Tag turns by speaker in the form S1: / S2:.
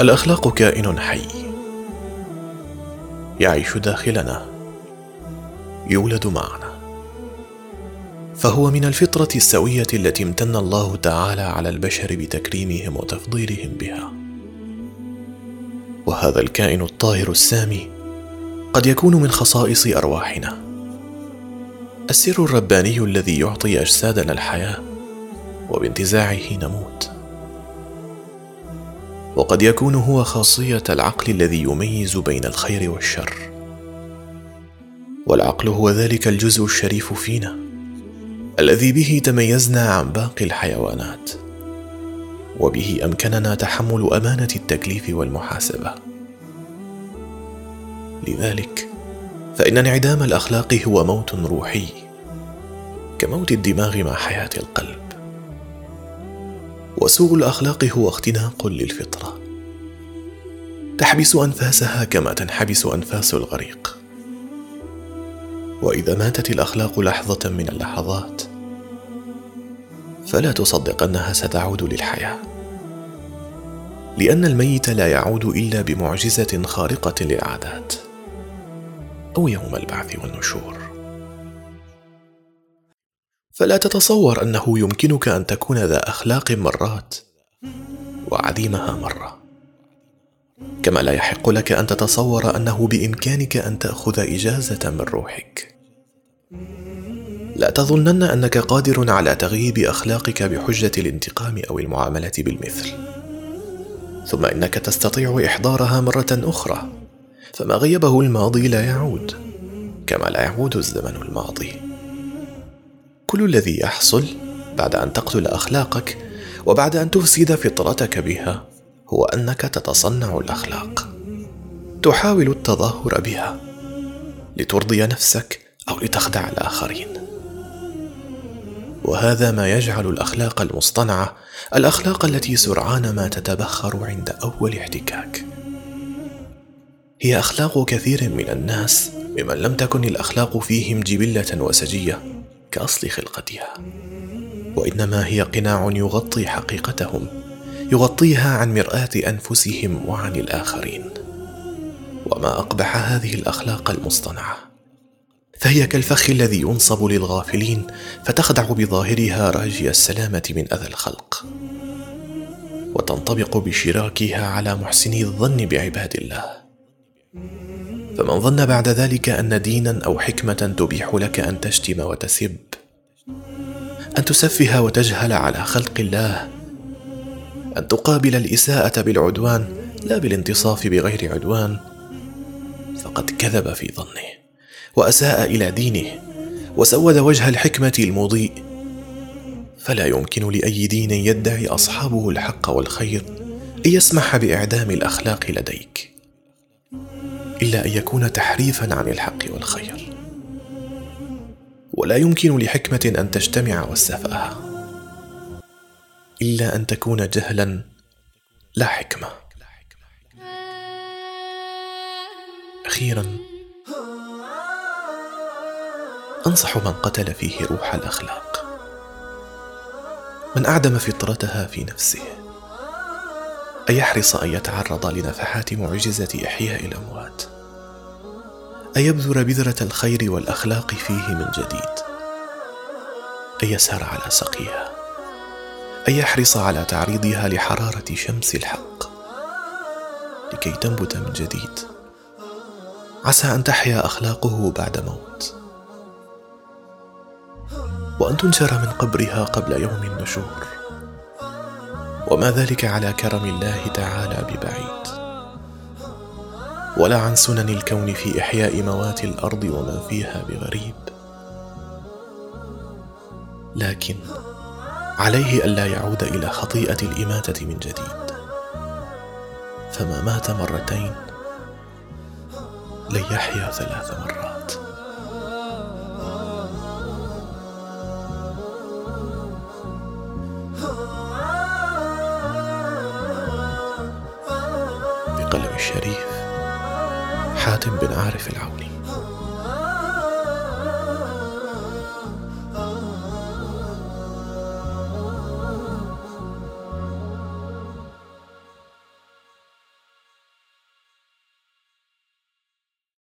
S1: الأخلاق كائن حي. يعيش داخلنا. يولد معنا. فهو من الفطرة السوية التي امتن الله تعالى على البشر بتكريمهم وتفضيلهم بها. وهذا الكائن الطاهر السامي قد يكون من خصائص أرواحنا. السر الرباني الذي يعطي أجسادنا الحياة وبانتزاعه نموت. وقد يكون هو خاصية العقل الذي يميز بين الخير والشر. والعقل هو ذلك الجزء الشريف فينا الذي به تميزنا عن باقي الحيوانات. وبه أمكننا تحمل أمانة التكليف والمحاسبة. لذلك فإن انعدام الأخلاق هو موت روحي كموت الدماغ مع حياة القلب. وسوء الأخلاق هو اختناق للفطرة. تحبس أنفاسها كما تنحبس أنفاس الغريق. وإذا ماتت الأخلاق لحظة من اللحظات فلا تصدق انها ستعود للحياة. لأن الميت لا يعود إلا بمعجزة خارقة للعادات أو يوم البعث والنشور. فلا تتصور أنه يمكنك أن تكون ذا أخلاق مرات وعديمها مرة. كما لا يحق لك أن تتصور أنه بإمكانك أن تأخذ إجازة من روحك. لا تظنن أنك قادر على تغييب أخلاقك بحجة الانتقام أو المعاملة بالمثل. ثم إنك تستطيع إحضارها مرة أخرى فما غيبه الماضي لا يعود كما لا يعود الزمن الماضي. كل الذي يحصل بعد أن تقتل أخلاقك وبعد أن تفسد فطرتك بها هو أنك تتصنع الأخلاق. تحاول التظاهر بها لترضي نفسك أو لتخدع الآخرين. وهذا ما يجعل الأخلاق المصطنعة الأخلاق التي سرعان ما تتبخر عند أول احتكاك. هي أخلاق كثير من الناس ممن لم تكن الأخلاق فيهم جبلة وسجية كأصل خلقتها. وإنما هي قناع يغطي حقيقتهم يغطيها عن مرآة أنفسهم وعن الآخرين. وما أقبح هذه الأخلاق المصطنعة؟ فهي كالفخ الذي ينصب للغافلين فتخدع بظاهرها راجي السلامة من أذى الخلق. وتنطبق بشراكها على محسني الظن بعباد الله. فمن ظن بعد ذلك أن دينا أو حكمة تبيح لك أن تشتم وتسب. أن تسفه وتجهل على خلق الله. أن تقابل الإساءة بالعدوان لا بالانتصاف بغير عدوان. فقد كذب في ظنه. وأساء إلى دينه وسود وجه الحكمة المضيء. فلا يمكن لأي دين يدعي أصحابه الحق والخير أن يسمح بإعدام الأخلاق لديك إلا أن يكون تحريفا عن الحق والخير. ولا يمكن لحكمة أن تجتمع والسفاهة إلا أن تكون جهلا لا حكمة. أخيرا أنصح من قتل فيه روح الأخلاق من أعدم فطرتها في نفسه أن يحرص أن يتعرض لنفحات معجزة إحياء الأموات أن يبذر بذرة الخير والأخلاق فيه من جديد أن يسهر على سقيها أن يحرص على تعريضها لحرارة شمس الحق لكي تنبت من جديد. عسى أن تحيا أخلاقه بعد موت. وان تنشر من قبرها قبل يوم النشور وما ذلك على كرم الله تعالى ببعيد. ولا عن سنن الكون في إحياء موات الأرض ومن فيها بغريب. لكن عليه الا يعود إلى خطيئة الإماتة من جديد. فما مات مرتين لن يحيا ثلاث مرات. بقلم الشريف حاتم بن عارف العوني.